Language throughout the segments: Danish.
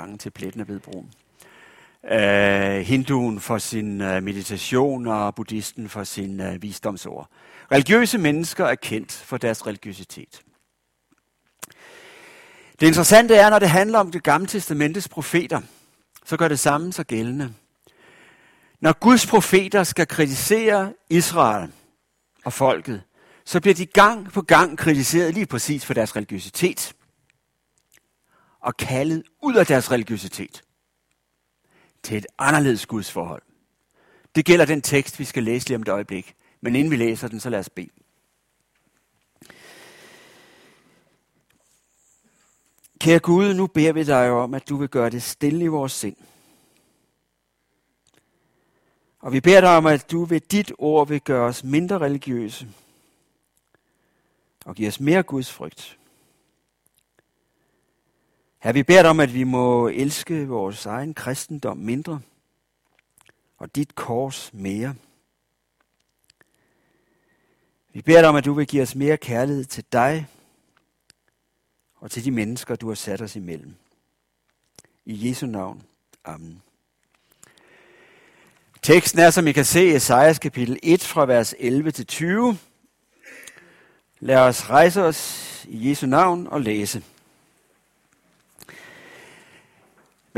bange til pletten er blevet brun. Uh, hinduen for sin uh, meditation og buddhisten for sin uh, visdomsord. Religiøse mennesker er kendt for deres religiøsitet. Det interessante er, når det handler om det gamle testamentets profeter, så gør det samme så gældende. Når Guds profeter skal kritisere Israel og folket, så bliver de gang på gang kritiseret lige præcis for deres religiøsitet og kaldet ud af deres religiøsitet til et anderledes Guds forhold. Det gælder den tekst, vi skal læse lige om et øjeblik. Men inden vi læser den, så lad os bede. Kære Gud, nu beder vi dig om, at du vil gøre det stille i vores sind. Og vi beder dig om, at du ved dit ord vil gøre os mindre religiøse og give os mere Guds frygt. Her vi beder dig om, at vi må elske vores egen kristendom mindre og dit kors mere. Vi beder dig om, at du vil give os mere kærlighed til dig og til de mennesker, du har sat os imellem. I Jesu navn. Amen. Teksten er, som I kan se, Esajas kapitel 1 fra vers 11 til 20. Lad os rejse os i Jesu navn og læse.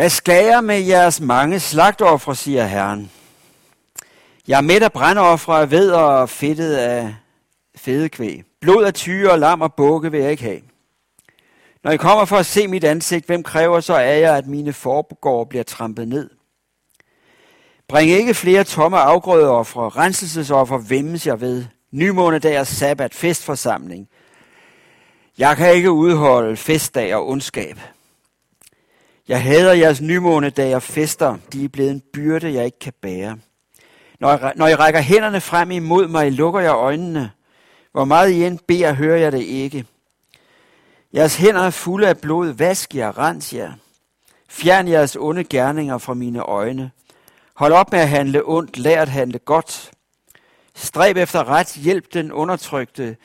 Hvad skal jeg med jeres mange slagtoffre, siger Herren. Jeg er med af brændoffre af ved og fedtet af fedekvæg. Blod af tyre og lam og bukke vil jeg ikke have. Når I kommer for at se mit ansigt, hvem kræver så af jer, at mine forgård bliver trampet ned? Bring ikke flere tomme afgrødeoffre, renselsesofre vemmes jeg ved, nymånedag og sabbat, festforsamling. Jeg kan ikke udholde festdag og ondskab. Jeg hader jeres nymånedag og fester, de er blevet en byrde, jeg ikke kan bære. Når I, når I rækker hænderne frem imod mig, lukker jeg øjnene. Hvor meget I end beder, hører jeg det ikke. Jeres hænder er fulde af blod, vask jer, rens jer. Fjern jeres onde gerninger fra mine øjne. Hold op med at handle ondt, lær at handle godt. Stræb efter ret, hjælp den undertrykte,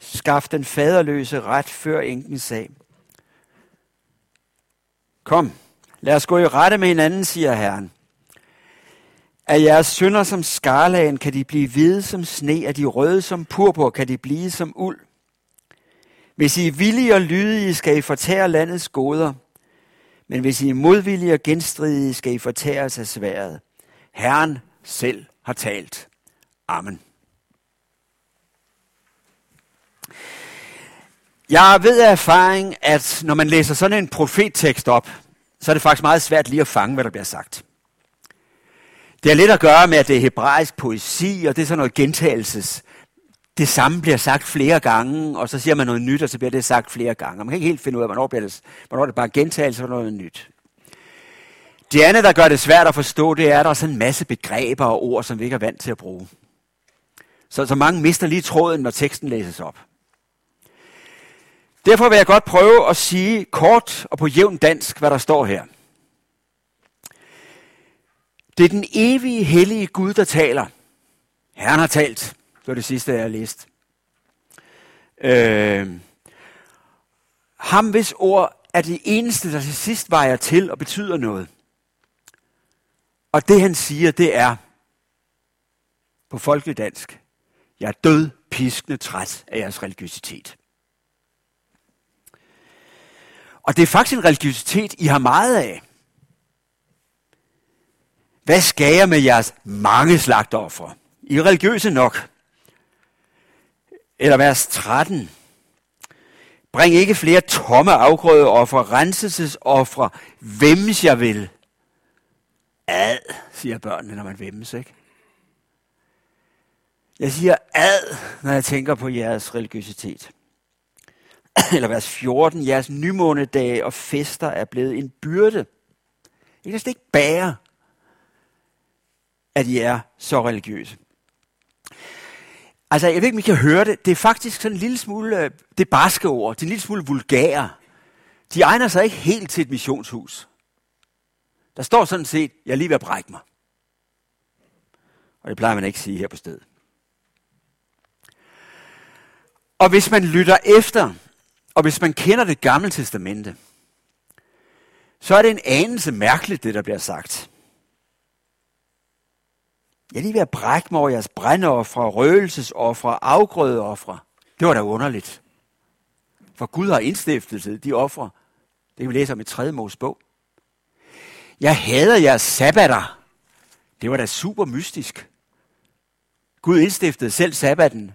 skaf den faderløse ret før enkens sag. Kom, lad os gå i rette med hinanden, siger Herren. Af jeres synder som skarlagen kan de blive hvide som sne, af de røde som purpur kan de blive som uld. Hvis I er villige og lydige, skal I fortære landets goder. Men hvis I er modvillige og genstridige, skal I fortære sig sværet. Herren selv har talt. Amen. Jeg ved af erfaring, at når man læser sådan en profettekst op, så er det faktisk meget svært lige at fange, hvad der bliver sagt. Det har lidt at gøre med, at det er hebraisk poesi, og det er sådan noget gentagelses. Det samme bliver sagt flere gange, og så siger man noget nyt, og så bliver det sagt flere gange. Og man kan ikke helt finde ud af, hvornår, bliver det, hvornår det bare gentagelse, og hvornår noget nyt. Det andet, der gør det svært at forstå, det er, at der er sådan en masse begreber og ord, som vi ikke er vant til at bruge. Så, så mange mister lige tråden, når teksten læses op. Derfor vil jeg godt prøve at sige kort og på jævn dansk, hvad der står her. Det er den evige, hellige Gud, der taler. Herren har talt. Det var det sidste, jeg har læst. Øh, ham, hvis ord er det eneste, der til sidst vejer til og betyder noget. Og det han siger, det er på folkedansk. Jeg er død, piskende træt af jeres religiøsitet. Og det er faktisk en religiøsitet, I har meget af. Hvad skal jeg med jeres mange slagtoffer? I er religiøse nok. Eller vers 13. Bring ikke flere tomme afgrødeoffer, renselsesoffer, vemmes jeg vil. Ad, siger børnene, når man vemmes, ikke? Jeg siger ad, når jeg tænker på jeres religiøsitet. Eller vers 14. Jeres nymånedage og fester er blevet en byrde. I kan ikke bære, at I er så religiøse. Altså, jeg ved ikke, om I kan høre det. Det er faktisk sådan en lille smule, øh, det barske ord, det er en lille smule vulgære. De egner sig ikke helt til et missionshus. Der står sådan set, jeg er lige ved at brække mig. Og det plejer man ikke at sige her på stedet. Og hvis man lytter efter, og hvis man kender det gamle testamente, så er det en anelse mærkeligt, det der bliver sagt. Jeg er lige ved at brække mig over jeres brændeoffre, røgelsesoffre, afgrødeoffre. Det var da underligt. For Gud har indstiftet de ofre. Det kan vi læse om i 3. Mos bog. Jeg hader jeres sabbater. Det var da super mystisk. Gud indstiftede selv sabbaten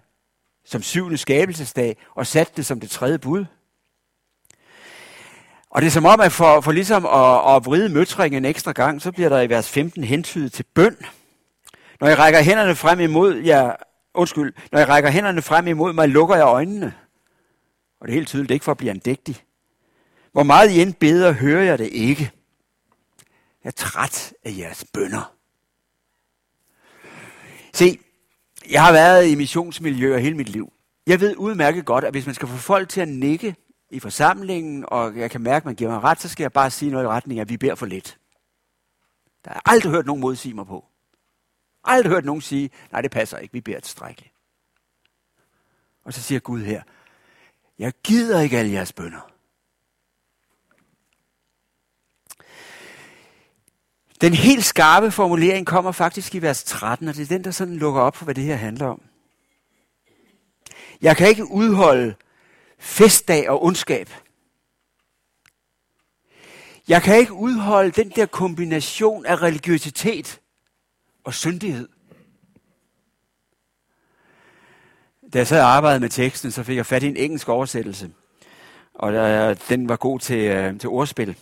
som syvende skabelsesdag og satte det som det tredje bud. Og det er som om, at for, for ligesom at, at vride møtringen en ekstra gang, så bliver der i vers 15 hentydet til bøn. Når jeg rækker hænderne frem imod jer, undskyld, når jeg rækker hænderne frem imod mig, lukker jeg øjnene. Og det er helt tydeligt ikke for at blive andægtig. Hvor meget I end beder, hører jeg det ikke. Jeg er træt af jeres bønder. Se, jeg har været i missionsmiljøer hele mit liv. Jeg ved udmærket godt, at hvis man skal få folk til at nikke i forsamlingen, og jeg kan mærke, at man giver mig ret, så skal jeg bare sige noget i retning af, at vi beder for lidt. Der har jeg aldrig hørt nogen modsige mig på. Aldrig hørt nogen sige, nej, det passer ikke, vi beder tilstrækkeligt. Og så siger Gud her, jeg gider ikke alle jeres bønder. Den helt skarpe formulering kommer faktisk i vers 13, og det er den, der sådan lukker op for, hvad det her handler om. Jeg kan ikke udholde festdag og ondskab. Jeg kan ikke udholde den der kombination af religiøsitet og syndighed. Da jeg sad og arbejdede med teksten, så fik jeg fat i en engelsk oversættelse. Og øh, den var god til, øh, til ordspil.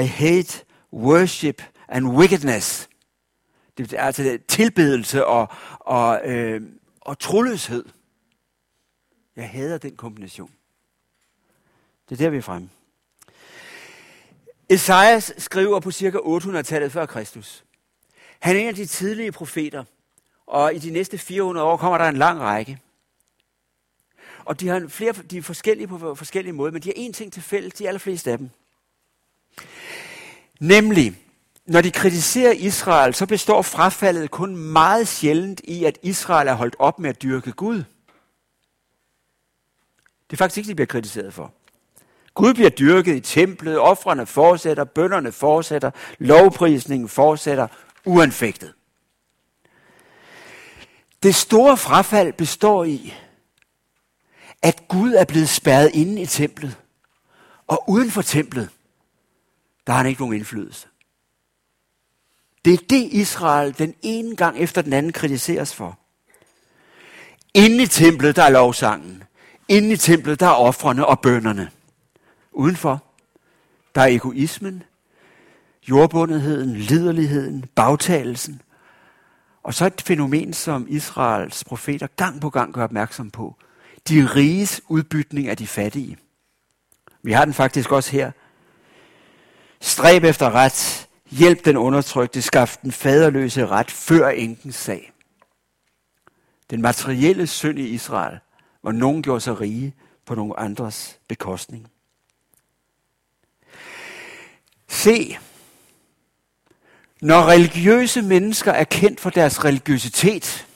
I hate worship and wickedness. Det er altså tilbedelse og, og, øh, og troløshed. Jeg hader den kombination. Det er der, vi er fremme. Esajas skriver på cirka 800-tallet før Kristus. Han er en af de tidlige profeter, og i de næste 400 år kommer der en lang række. Og de har flere, de er forskellige på forskellige måder, men de har én ting til fælles, de allerfleste af dem. Nemlig, når de kritiserer Israel, så består frafaldet kun meget sjældent i, at Israel er holdt op med at dyrke Gud. Det er faktisk ikke, de bliver kritiseret for. Gud bliver dyrket i templet, offrene fortsætter, bønderne fortsætter, lovprisningen fortsætter, uanfægtet. Det store frafald består i, at Gud er blevet spærret inde i templet, og uden for templet, der har han ikke nogen indflydelse. Det er det Israel den ene gang efter den anden kritiseres for. Inde i templet, der er lovsangen. Inde i templet, der er offrene og bønderne. Udenfor, der er egoismen, jordbundetheden, liderligheden, bagtagelsen. Og så et fænomen, som Israels profeter gang på gang gør opmærksom på. De riges udbytning af de fattige. Vi har den faktisk også her. Stræb efter ret, Hjælp den undertrykte, skaf den faderløse ret før enkens sag. Den materielle synd i Israel, hvor nogen gjorde sig rige på nogle andres bekostning. Se, når religiøse mennesker er kendt for deres religiøsitet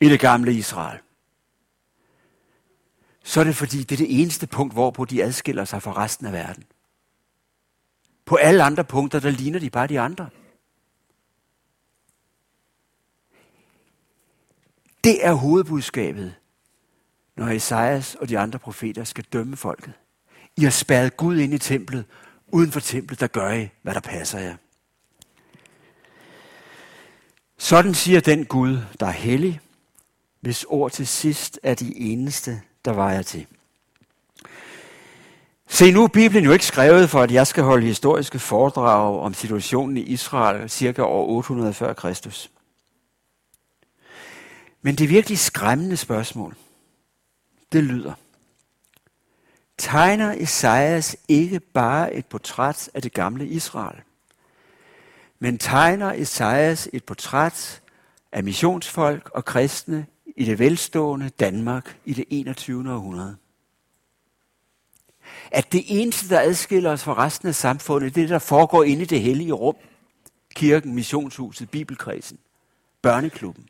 i det gamle Israel, så er det fordi, det er det eneste punkt, hvorpå de adskiller sig fra resten af verden. På alle andre punkter, der ligner de bare de andre. Det er hovedbudskabet, når Esajas og de andre profeter skal dømme folket. I har spadet Gud ind i templet. Uden for templet, der gør I, hvad der passer jer. Sådan siger den Gud, der er hellig, hvis ord til sidst er de eneste, der vejer til. Se, nu er Bibelen jo ikke skrevet for, at jeg skal holde historiske foredrag om situationen i Israel cirka år 800 før Kristus. Men det virkelig skræmmende spørgsmål, det lyder. Tegner Esajas ikke bare et portræt af det gamle Israel, men tegner Esajas et portræt af missionsfolk og kristne i det velstående Danmark i det 21. århundrede at det eneste, der adskiller os fra resten af samfundet, det er det, der foregår inde i det hellige rum. Kirken, missionshuset, bibelkredsen, børneklubben.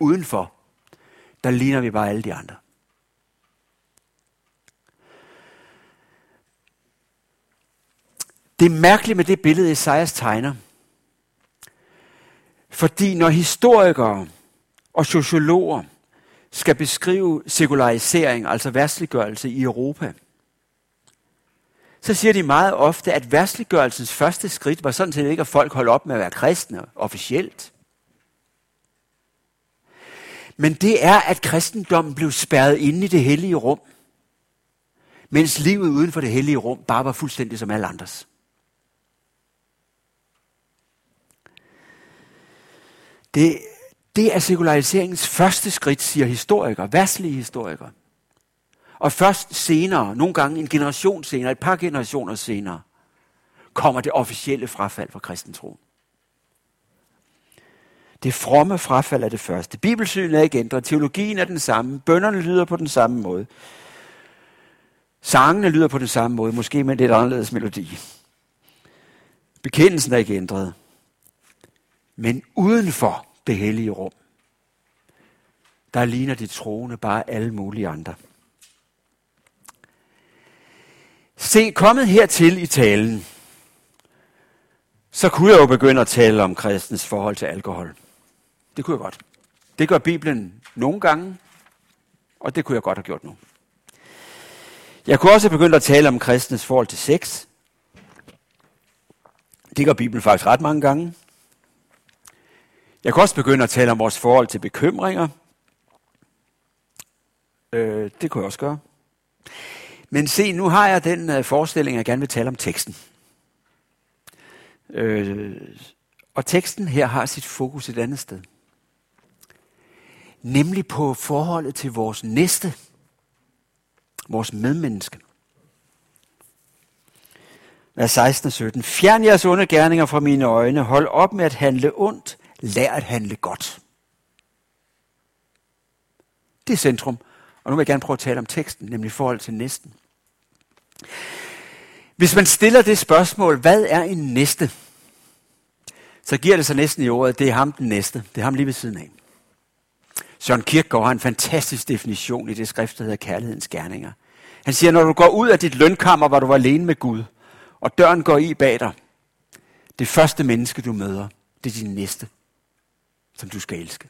Udenfor, der ligner vi bare alle de andre. Det er mærkeligt med det billede, Esajas tegner. Fordi når historikere og sociologer skal beskrive sekularisering, altså værtsliggørelse i Europa, så siger de meget ofte, at værtsliggørelsens første skridt var sådan set ikke, at folk holdt op med at være kristne officielt. Men det er, at kristendommen blev spærret inde i det hellige rum, mens livet uden for det hellige rum bare var fuldstændig som alle andres. Det, det er sekulariseringens første skridt, siger historikere, værtslige historikere. Og først senere, nogle gange en generation senere, et par generationer senere, kommer det officielle frafald fra kristentroen. Det fromme frafald er det første. Bibelsynet er ikke ændret. Teologien er den samme. Bønderne lyder på den samme måde. Sangene lyder på den samme måde, måske med en lidt anderledes melodi. Bekendelsen er ikke ændret. Men uden for det hellige rum, der ligner de troende bare alle mulige andre. Se, kommet hertil i talen, så kunne jeg jo begynde at tale om kristens forhold til alkohol. Det kunne jeg godt. Det gør Bibelen nogle gange, og det kunne jeg godt have gjort nu. Jeg kunne også begynde at tale om kristens forhold til sex. Det gør Bibelen faktisk ret mange gange. Jeg kunne også begynde at tale om vores forhold til bekymringer. Øh, det kunne jeg også gøre. Men se, nu har jeg den øh, forestilling, at jeg gerne vil tale om teksten. Øh, og teksten her har sit fokus et andet sted. Nemlig på forholdet til vores næste, vores medmenneske. Vers 16 og 17. Fjern jeres onde gerninger fra mine øjne. Hold op med at handle ondt. Lær at handle godt. Det er centrum. Og nu vil jeg gerne prøve at tale om teksten, nemlig forhold til næsten. Hvis man stiller det spørgsmål, hvad er en næste? Så giver det sig næsten i ordet, det er ham den næste. Det er ham lige ved siden af. Søren Kierkegaard har en fantastisk definition i det skrift, der hedder Kærlighedens Gerninger. Han siger, når du går ud af dit lønkammer, hvor du var alene med Gud, og døren går i bag dig, det første menneske, du møder, det er din næste, som du skal elske.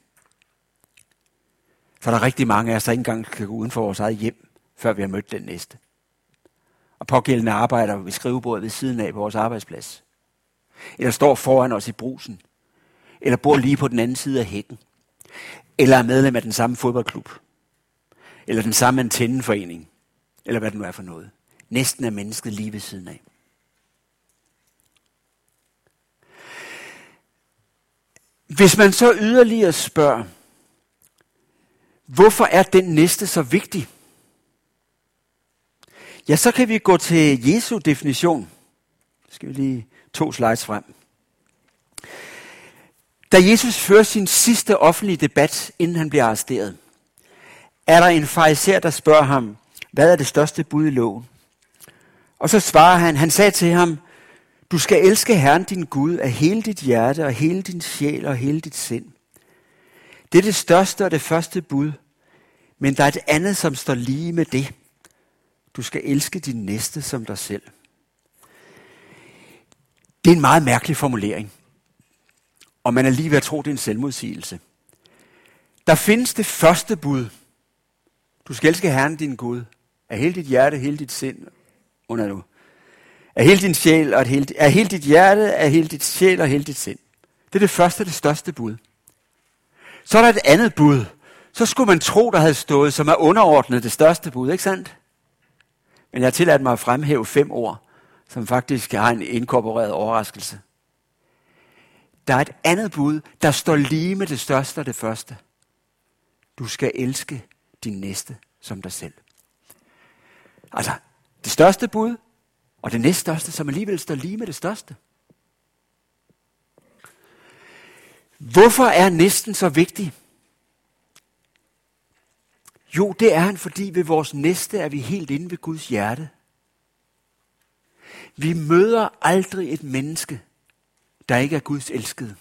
For der er rigtig mange af os, der ikke engang kan gå uden for vores eget hjem, før vi har mødt den næste og pågældende arbejder ved skrivebordet ved siden af på vores arbejdsplads. Eller står foran os i brusen. Eller bor lige på den anden side af hækken. Eller er medlem af den samme fodboldklub. Eller den samme antenneforening. Eller hvad det nu er for noget. Næsten er mennesket lige ved siden af. Hvis man så yderligere spørger, hvorfor er den næste så vigtig? Ja, så kan vi gå til Jesu definition. Skal vi lige to slides frem. Da Jesus fører sin sidste offentlige debat, inden han bliver arresteret, er der en fariser, der spørger ham, hvad er det største bud i loven? Og så svarer han, han sagde til ham, du skal elske Herren din Gud af hele dit hjerte og hele din sjæl og hele dit sind. Det er det største og det første bud, men der er et andet, som står lige med det. Du skal elske din næste som dig selv. Det er en meget mærkelig formulering. Og man er lige ved at tro, det er en selvmodsigelse. Der findes det første bud. Du skal elske Herren din Gud. Af hele dit hjerte, hele dit sind. Under nu. Af hele din sjæl, og af hele, af hele dit hjerte, af hele dit sjæl og hele dit sind. Det er det første, det største bud. Så er der et andet bud. Så skulle man tro, der havde stået, som er underordnet det største bud, ikke sandt? Men jeg har tilladt mig at fremhæve fem ord, som faktisk har en inkorporeret overraskelse. Der er et andet bud, der står lige med det største og det første. Du skal elske din næste som dig selv. Altså, det største bud, og det næststørste, som alligevel står lige med det største. Hvorfor er næsten så vigtig? Jo, det er han, fordi ved vores næste er vi helt inde ved Guds hjerte. Vi møder aldrig et menneske, der ikke er Guds elskede.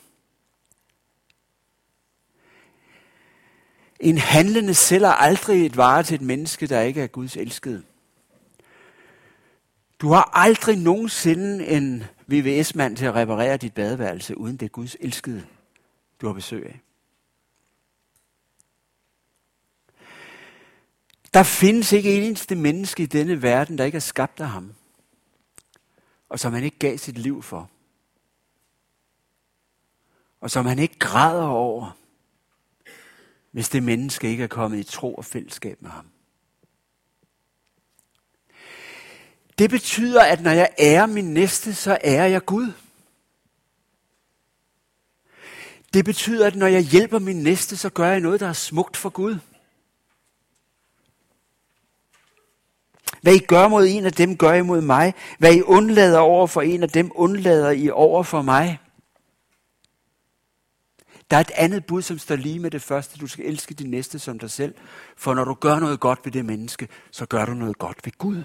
En handlende sælger aldrig et vare til et menneske, der ikke er Guds elskede. Du har aldrig nogensinde en VVS-mand til at reparere dit badeværelse, uden det er Guds elskede, du har besøg af. Der findes ikke en eneste menneske i denne verden, der ikke er skabt af ham, og som han ikke gav sit liv for, og som han ikke græder over, hvis det menneske ikke er kommet i tro og fællesskab med ham. Det betyder, at når jeg ærer min næste, så ærer jeg Gud. Det betyder, at når jeg hjælper min næste, så gør jeg noget, der er smukt for Gud. Hvad I gør mod en af dem, gør I mod mig. Hvad I undlader over for en af dem, undlader I over for mig. Der er et andet bud, som står lige med det første. Du skal elske din næste som dig selv. For når du gør noget godt ved det menneske, så gør du noget godt ved Gud.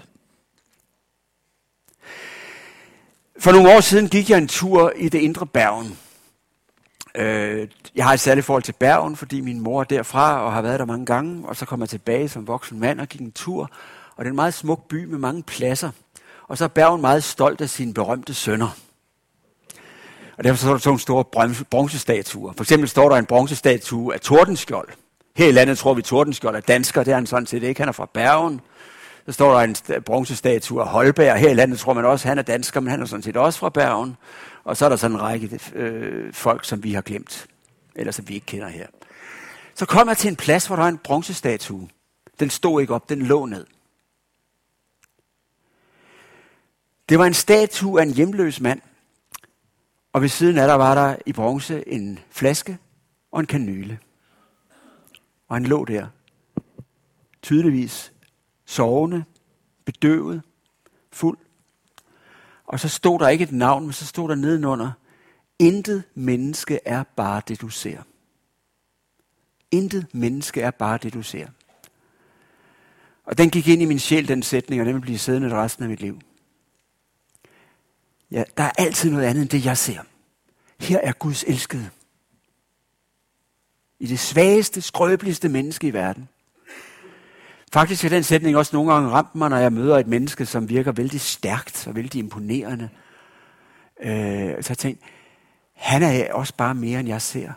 For nogle år siden gik jeg en tur i det indre Bergen. Øh, jeg har et særligt forhold til Bergen, fordi min mor er derfra og har været der mange gange. Og så kom jeg tilbage som voksen mand og gik en tur. Og det er en meget smuk by med mange pladser. Og så er Bergen meget stolt af sine berømte sønner. Og derfor står der sådan store bronzestatuer. For eksempel står der en bronzestatue af Tordenskjold. Her i landet tror vi, Tordenskjold er dansker. Det er han sådan set ikke. Han er fra Bergen. Så står der en bronzestatue af Holberg. Her i landet tror man også, at han er dansker, men han er sådan set også fra Bergen. Og så er der sådan en række øh, folk, som vi har glemt. Eller som vi ikke kender her. Så kom jeg til en plads, hvor der er en bronzestatue. Den stod ikke op, den lå ned. Det var en statue af en hjemløs mand. Og ved siden af der var der i bronze en flaske og en kanyle. Og han lå der, tydeligvis sovende, bedøvet, fuld. Og så stod der ikke et navn, men så stod der nedenunder, intet menneske er bare det, du ser. Intet menneske er bare det, du ser. Og den gik ind i min sjæl, den sætning, og den vil blive siddende resten af mit liv. Ja, der er altid noget andet end det, jeg ser. Her er Guds elskede. I det svageste, skrøbeligste menneske i verden. Faktisk har den sætning også nogle gange ramt mig, når jeg møder et menneske, som virker vældig stærkt og vældig imponerende. Øh, så jeg tænkte, han er også bare mere, end jeg ser.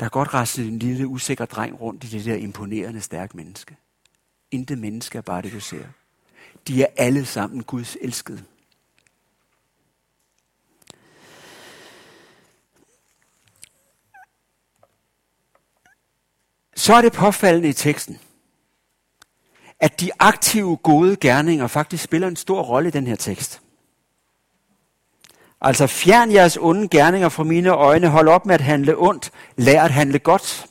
Der er godt rastet en lille, usikker dreng rundt i det der imponerende, stærke menneske. Intet menneske er bare det, du ser. De er alle sammen Guds elskede. Så er det påfaldende i teksten, at de aktive gode gerninger faktisk spiller en stor rolle i den her tekst. Altså fjern jeres onde gerninger fra mine øjne, hold op med at handle ondt, lær at handle godt.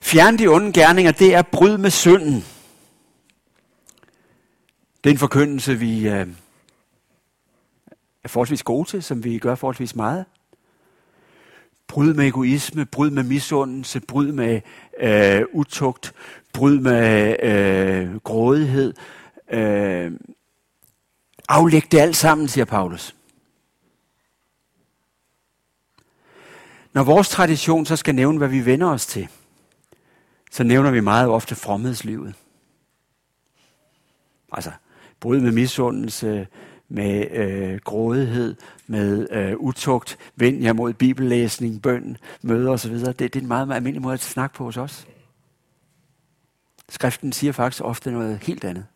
Fjern de onde gerninger, det er bryd med synden. Det er en forkyndelse, vi øh, er forholdsvis gode til, som vi gør forholdsvis meget. Bryd med egoisme, bryd med misundelse, bryd med øh, utugt, bryd med øh, grådighed. Øh, aflæg det alt sammen, siger Paulus. Når vores tradition så skal nævne, hvad vi vender os til, så nævner vi meget ofte fromhedslivet. Altså, bryd med misundelse, med øh, grådighed, med øh, utugt, vend jer mod bibellæsning, bøn, møder osv. Det, det er en meget, meget almindelig måde at snakke på hos os. Skriften siger faktisk ofte noget helt andet.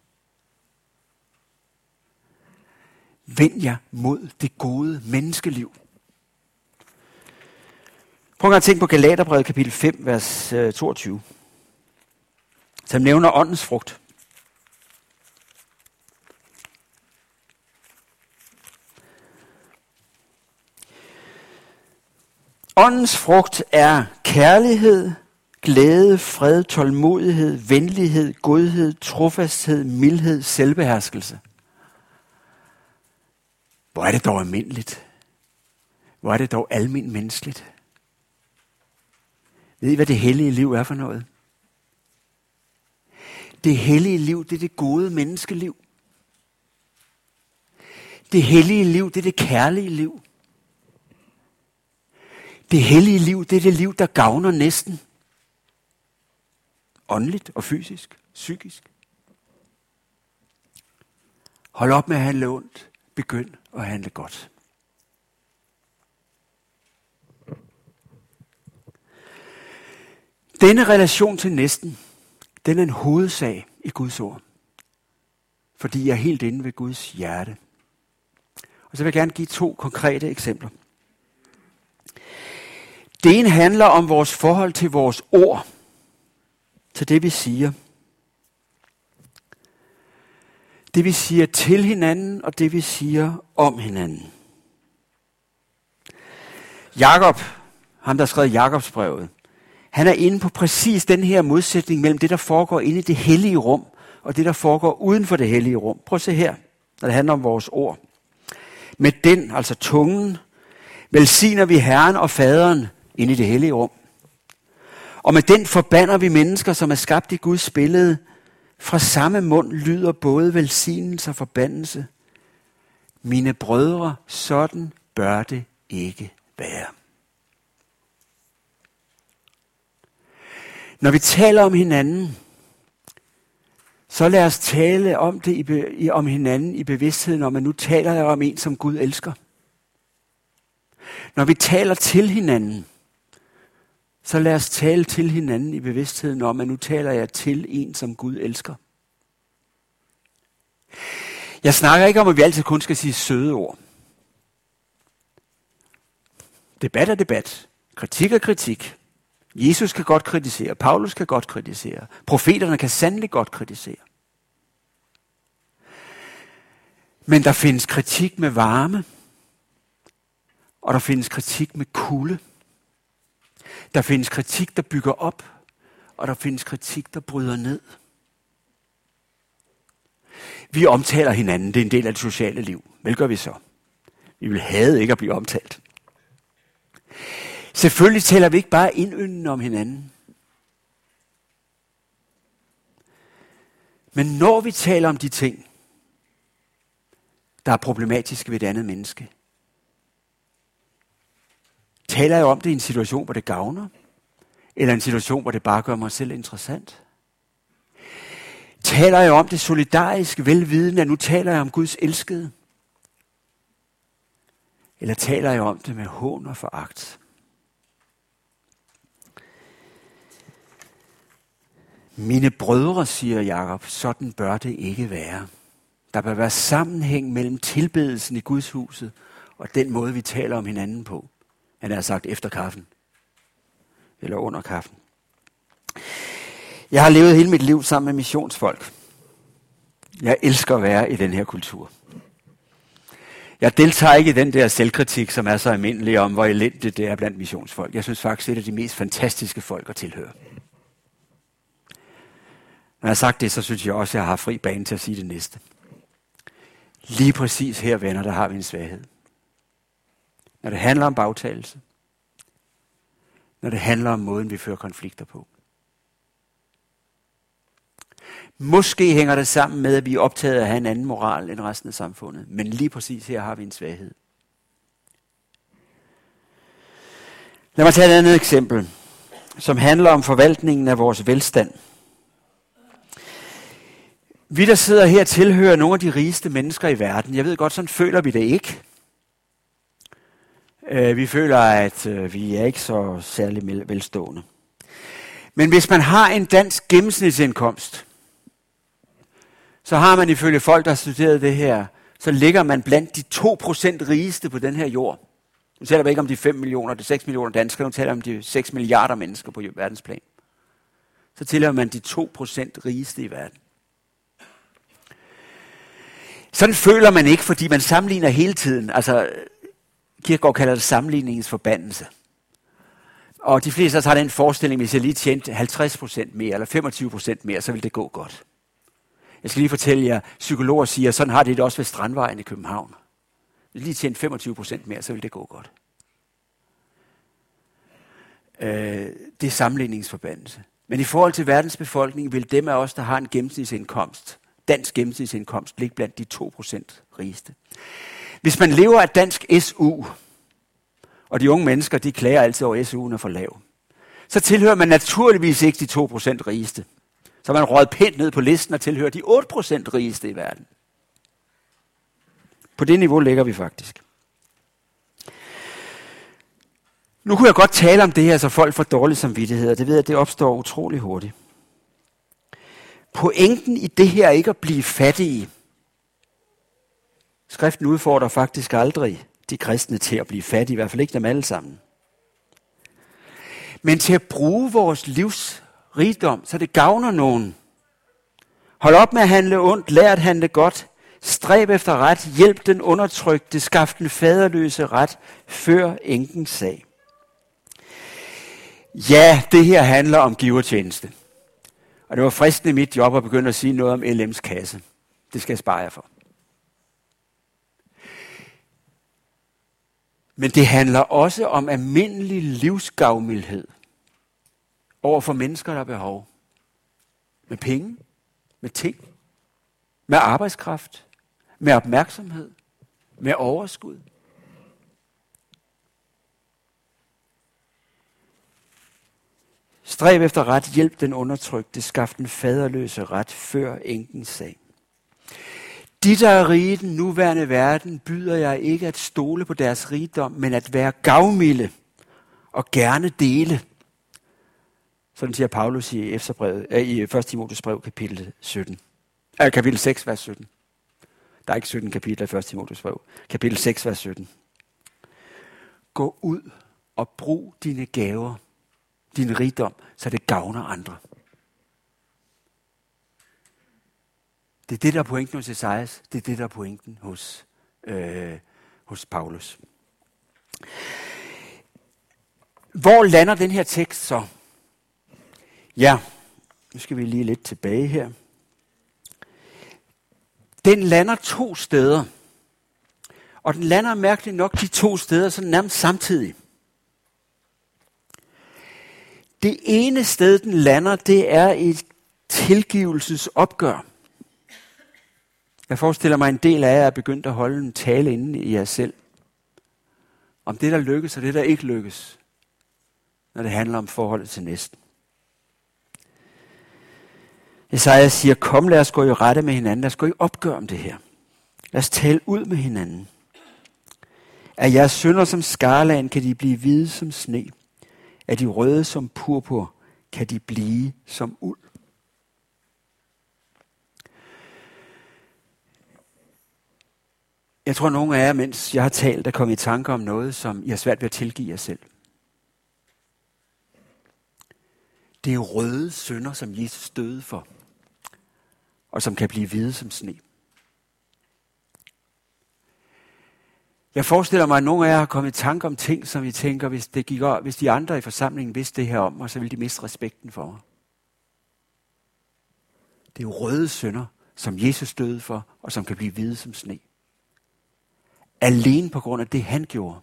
Vend jer mod det gode menneskeliv. Prøv at tænke på Galaterbrevet kapitel 5, vers øh, 22, som nævner åndens frugt. Åndens frugt er kærlighed, glæde, fred, tålmodighed, venlighed, godhed, trofasthed, mildhed, selvbeherskelse. Hvor er det dog almindeligt. Hvor er det dog almindeligt menneskeligt. Ved I, hvad det hellige liv er for noget? Det hellige liv, det er det gode menneskeliv. Det hellige liv, det er det kærlige liv. Det hellige liv, det er det liv, der gavner næsten. Åndeligt og fysisk, psykisk. Hold op med at handle ondt. Begynd at handle godt. Denne relation til næsten, den er en hovedsag i Guds ord. Fordi jeg er helt inde ved Guds hjerte. Og så vil jeg gerne give to konkrete eksempler. Det ene handler om vores forhold til vores ord, til det vi siger. Det vi siger til hinanden, og det vi siger om hinanden. Jakob, ham der skrev Jakobsbrevet, han er inde på præcis den her modsætning mellem det, der foregår inde i det hellige rum, og det, der foregår uden for det hellige rum. Prøv at se her, når det handler om vores ord. Med den, altså tungen, velsigner vi Herren og Faderen inde i det hellige rum. Og med den forbander vi mennesker, som er skabt i Guds billede. Fra samme mund lyder både velsignelse og forbandelse. Mine brødre, sådan bør det ikke være. Når vi taler om hinanden, så lad os tale om det i, om hinanden i bevidstheden om, at nu taler jeg om en, som Gud elsker. Når vi taler til hinanden, så lad os tale til hinanden i bevidstheden om, at nu taler jeg til en, som Gud elsker. Jeg snakker ikke om, at vi altid kun skal sige søde ord. Debat er debat. Kritik er kritik. Jesus kan godt kritisere. Paulus kan godt kritisere. Profeterne kan sandelig godt kritisere. Men der findes kritik med varme, og der findes kritik med kulde. Der findes kritik, der bygger op, og der findes kritik, der bryder ned. Vi omtaler hinanden, det er en del af det sociale liv. Vel gør vi så? Vi vil have ikke at blive omtalt. Selvfølgelig taler vi ikke bare indyndende om hinanden. Men når vi taler om de ting, der er problematiske ved et andet menneske, taler jeg om det i en situation, hvor det gavner, eller en situation, hvor det bare gør mig selv interessant? Taler jeg om det solidariske velvidende, at nu taler jeg om Guds elskede? Eller taler jeg om det med hån og foragt? Mine brødre, siger Jakob, sådan bør det ikke være. Der bør være sammenhæng mellem tilbedelsen i Guds huset og den måde, vi taler om hinanden på. Han har sagt efter kaffen. Eller under kaffen. Jeg har levet hele mit liv sammen med missionsfolk. Jeg elsker at være i den her kultur. Jeg deltager ikke i den der selvkritik, som er så almindelig om, hvor elendigt det er blandt missionsfolk. Jeg synes faktisk, det er de mest fantastiske folk at tilhøre. Når jeg har sagt det, så synes jeg også, at jeg har fri bane til at sige det næste. Lige præcis her, venner, der har vi en svaghed. Når det handler om bagtagelse. Når det handler om måden, vi fører konflikter på. Måske hænger det sammen med, at vi er optaget af at have en anden moral end resten af samfundet. Men lige præcis her har vi en svaghed. Lad mig tage et andet eksempel, som handler om forvaltningen af vores velstand. Vi, der sidder her, tilhører nogle af de rigeste mennesker i verden. Jeg ved godt, sådan føler vi det ikke. Øh, vi føler, at øh, vi er ikke så særlig velstående. Men hvis man har en dansk gennemsnitsindkomst, så har man ifølge folk, der har studeret det her, så ligger man blandt de 2% rigeste på den her jord. Nu taler vi ikke om de 5 millioner, de 6 millioner danskere, nu taler vi om de 6 milliarder mennesker på verdensplan. Så tilhører man de 2% rigeste i verden. Sådan føler man ikke, fordi man sammenligner hele tiden. Altså, Kirkegaard kalder det sammenligningens forbandelse. Og de fleste af os har den forestilling, hvis jeg lige tjente 50% mere eller 25% mere, så vil det gå godt. Jeg skal lige fortælle jer, psykologer siger, at sådan har det også ved Strandvejen i København. Hvis lige tjente 25% mere, så vil det gå godt. Øh, det er sammenligningsforbandelse. Men i forhold til verdens befolkning vil dem af os, der har en gennemsnitsindkomst, dansk gennemsnitsindkomst, ligge blandt de 2% rigeste. Hvis man lever af dansk SU, og de unge mennesker, de klager altid over, at SU'en er for lav, så tilhører man naturligvis ikke de 2% rigeste. Så man råd pænt ned på listen og tilhører de 8% rigeste i verden. På det niveau ligger vi faktisk. Nu kunne jeg godt tale om det her, så folk får dårlig samvittighed, og det ved jeg, det opstår utrolig hurtigt. Pointen i det her er ikke at blive fattige. Skriften udfordrer faktisk aldrig de kristne til at blive fattige, i hvert fald ikke dem alle sammen. Men til at bruge vores livs rigdom, så det gavner nogen. Hold op med at handle ondt, lær at handle godt, stræb efter ret, hjælp den undertrykte, skaf den faderløse ret, før enkens sag. Ja, det her handler om givertjeneste. Og det var fristende i mit job at begynde at sige noget om LM's kasse. Det skal jeg spare jer for. Men det handler også om almindelig livsgavmildhed over for mennesker, der har behov. Med penge, med ting, med arbejdskraft, med opmærksomhed, med overskud. Stræb efter ret, hjælp den undertrykte, skaf den faderløse ret før enkens sag. De, der er rige i den nuværende verden, byder jeg ikke at stole på deres rigdom, men at være gavmilde og gerne dele. Sådan siger Paulus i, Efterbrevet, øh, i 1. Timotheus brev, kapitel 17. Eh, kapitel 6, vers 17. Der er ikke 17 kapitler i 1. Timotheus brev. Kapitel 6, vers 17. Gå ud og brug dine gaver, din rigdom, så det gavner andre. Det er det, der er pointen hos Esajas. Det er det, der er pointen hos, øh, hos Paulus. Hvor lander den her tekst så? Ja, nu skal vi lige lidt tilbage her. Den lander to steder. Og den lander mærkeligt nok de to steder sådan nærmest samtidig. Det ene sted, den lander, det er et tilgivelsesopgør. Jeg forestiller mig, en del af jer er begyndt at holde en tale inde i jer selv. Om det, der lykkes, og det, der ikke lykkes, når det handler om forholdet til næsten. Esajas siger, kom lad os gå i rette med hinanden, lad os gå i opgør om det her. Lad os tale ud med hinanden. Er jeres sønder som skarlagen, kan de blive hvide som sne. Er de røde som purpur, kan de blive som uld. Jeg tror, nogen nogle af jer, mens jeg har talt, er kommet i tanke om noget, som jeg har svært ved at tilgive jer selv. Det er røde sønder, som Jesus døde for, og som kan blive hvide som sne. Jeg forestiller mig, at nogle af jer har kommet i tanke om ting, som I tænker, hvis, det gik, hvis de andre i forsamlingen vidste det her om mig, så ville de miste respekten for mig. Det er røde sønder, som Jesus døde for, og som kan blive hvide som sne. Alene på grund af det, han gjorde.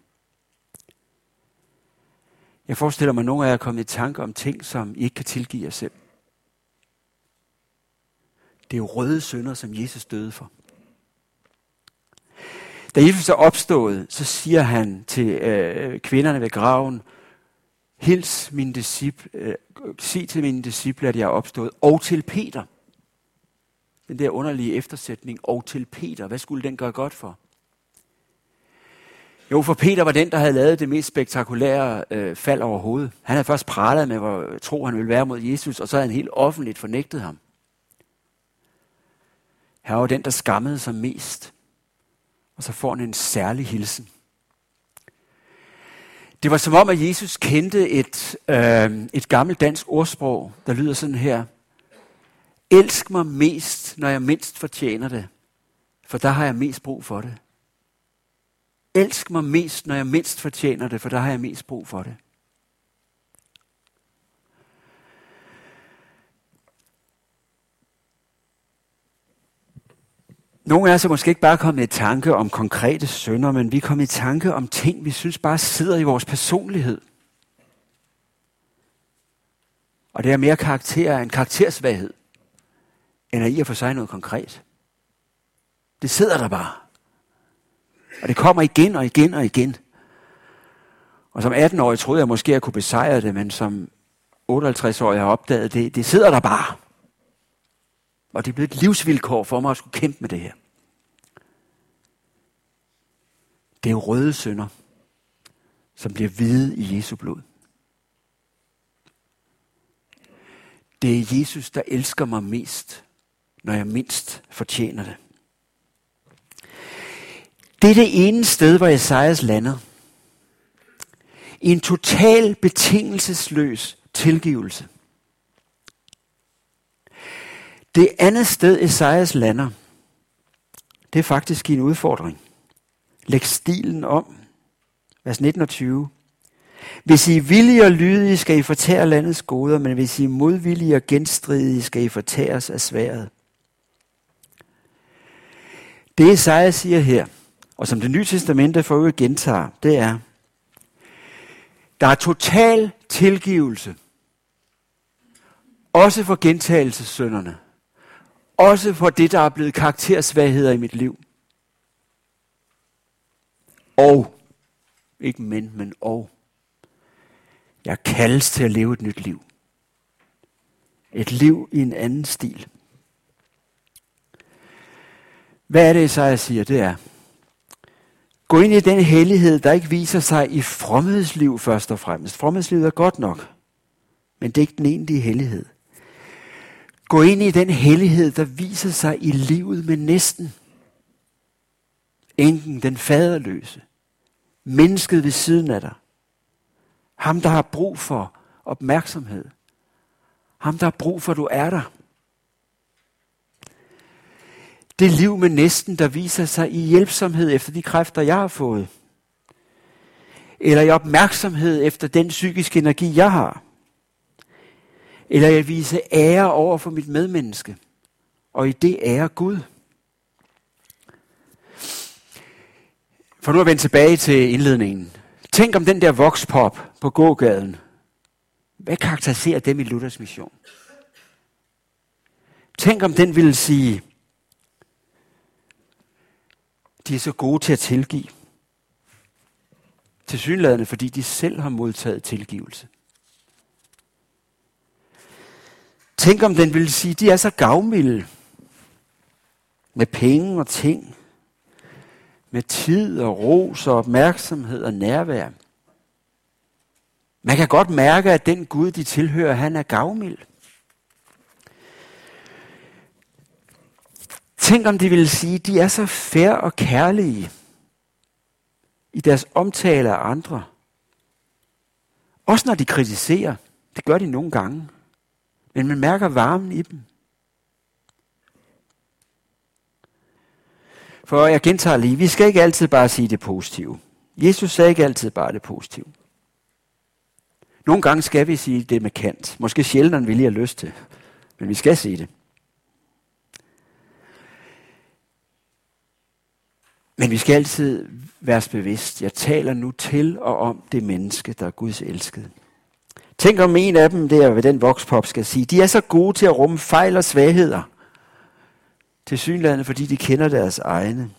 Jeg forestiller mig, at nogle af jer er kommet i tanke om ting, som I ikke kan tilgive jer selv. Det er jo røde sønder, som Jesus døde for. Da Jesus er opstået, så siger han til øh, kvinderne ved graven, hils mine disciple, øh, sig til mine disciple, at jeg er opstået, og til Peter. Den der underlige eftersætning, og til Peter, hvad skulle den gøre godt for? Jo, for Peter var den, der havde lavet det mest spektakulære øh, fald overhovedet. Han havde først pralet med, hvor tro han ville være mod Jesus, og så havde han helt offentligt fornægtet ham. Han var den, der skammede sig mest. Og så får han en særlig hilsen. Det var som om, at Jesus kendte et, øh, et gammelt dansk ordsprog, der lyder sådan her. Elsk mig mest, når jeg mindst fortjener det, for der har jeg mest brug for det. Elsk mig mest, når jeg mindst fortjener det, for der har jeg mest brug for det. Nogle af os er måske ikke bare kommet i tanke om konkrete sønder, men vi er kommet i tanke om ting, vi synes bare sidder i vores personlighed. Og det er mere karakter en karaktersvaghed, end at i at for sig noget konkret. Det sidder der bare. Og det kommer igen og igen og igen. Og som 18-årig troede jeg måske, at jeg kunne besejre det, men som 58-årig har opdaget, det, det sidder der bare. Og det er blevet et livsvilkår for mig at skulle kæmpe med det her. Det er røde sønder, som bliver hvide i Jesu blod. Det er Jesus, der elsker mig mest, når jeg mindst fortjener det. Det er det ene sted, hvor Esajas lander. I en total betingelsesløs tilgivelse. Det andet sted, Esajas lander, det er faktisk en udfordring. Læg stilen om. Vers 19 og 20. Hvis I er villige og lydige, skal I fortære landets goder, men hvis I er modvillige og genstridige, skal I fortæres af sværet. Det Esajas siger her, og som det nye testamente for øvrigt gentager, det er, der er total tilgivelse. Også for gentagelsessynderne. Også for det, der er blevet karaktersvagheder i mit liv. Og, ikke men, men og. Jeg kaldes til at leve et nyt liv. Et liv i en anden stil. Hvad er det, Isaiah siger? Det er, gå ind i den hellighed, der ikke viser sig i fromhedsliv først og fremmest. Fromhedslivet er godt nok, men det er ikke den egentlige hellighed. Gå ind i den hellighed, der viser sig i livet med næsten. Enken, den faderløse. Mennesket ved siden af dig. Ham, der har brug for opmærksomhed. Ham, der har brug for, at du er der. Det liv med næsten, der viser sig i hjælpsomhed efter de kræfter, jeg har fået. Eller i opmærksomhed efter den psykiske energi, jeg har. Eller jeg vise ære over for mit medmenneske. Og i det ære Gud. For nu at vende tilbage til indledningen. Tænk om den der vokspop på gågaden. Hvad karakteriserer dem i Luthers mission? Tænk om den ville sige, de er så gode til at tilgive. Tilsyneladende, fordi de selv har modtaget tilgivelse. Tænk om den ville sige, de er så gavmilde med penge og ting, med tid og ros og opmærksomhed og nærvær. Man kan godt mærke, at den Gud, de tilhører, han er gavmild. Tænk om de ville sige, de er så fair og kærlige i deres omtale af andre. Også når de kritiserer. Det gør de nogle gange. Men man mærker varmen i dem. For jeg gentager lige, vi skal ikke altid bare sige det positive. Jesus sagde ikke altid bare det positive. Nogle gange skal vi sige det med kant. Måske sjældent, end vi lige har lyst til. Men vi skal sige det. Men vi skal altid være bevidst. Jeg taler nu til og om det menneske, der er Guds elskede. Tænk om en af dem der ved den vokspop skal sige, de er så gode til at rumme fejl og svagheder. Til synlandet, fordi de kender deres egne.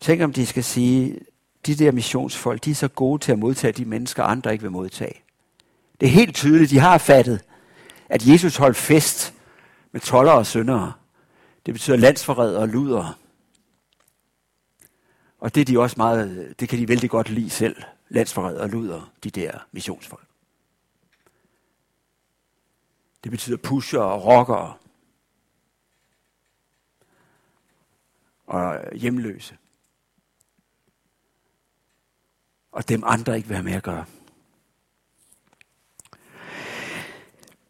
Tænk om de skal sige, de der missionsfolk, de er så gode til at modtage de mennesker, andre ikke vil modtage. Det er helt tydeligt, de har fattet, at Jesus holdt fest med toller og syndere. Det betyder landsforrædere og ludere. Og det er de også meget, det kan de vældig godt lide selv, landsforrædere og luder, de der missionsfolk. Det betyder pusher og rockere. Og hjemløse. Og dem andre ikke vil have med at gøre.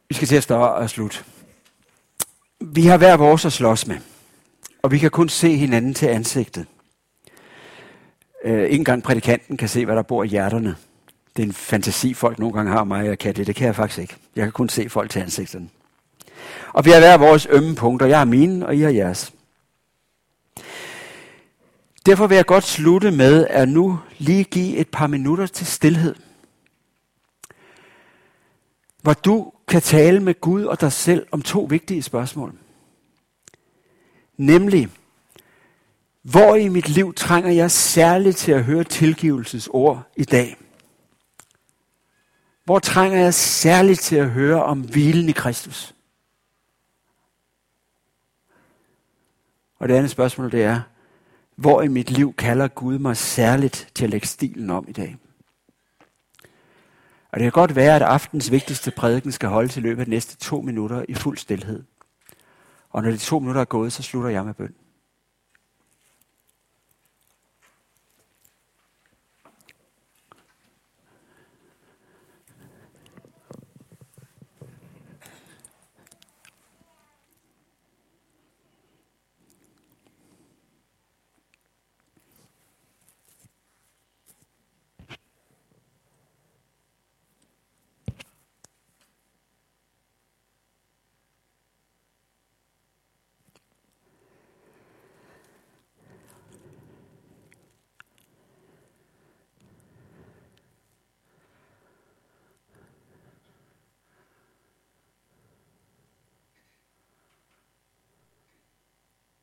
Vi skal til at starte og slutte. Vi har hver vores at slås med. Og vi kan kun se hinanden til ansigtet. Øh, ikke engang prædikanten kan se, hvad der bor i hjerterne. Det er en fantasi, folk nogle gange har mig, jeg kan det. Det kan jeg faktisk ikke. Jeg kan kun se folk til ansigterne. Og vi har hver vores ømme punkter. Jeg har mine, og I har jeres. Derfor vil jeg godt slutte med at nu lige give et par minutter til stillhed. Hvor du kan tale med Gud og dig selv om to vigtige spørgsmål. Nemlig, hvor i mit liv trænger jeg særligt til at høre tilgivelsesord i dag? Hvor trænger jeg særligt til at høre om hvilen i Kristus? Og det andet spørgsmål det er, Hvor i mit liv kalder Gud mig særligt til at lægge stilen om i dag? Og det kan godt være, at aftens vigtigste prædiken skal holde til løbet af de næste to minutter i fuld stillhed. Og når de to minutter er gået, så slutter jeg med bøn.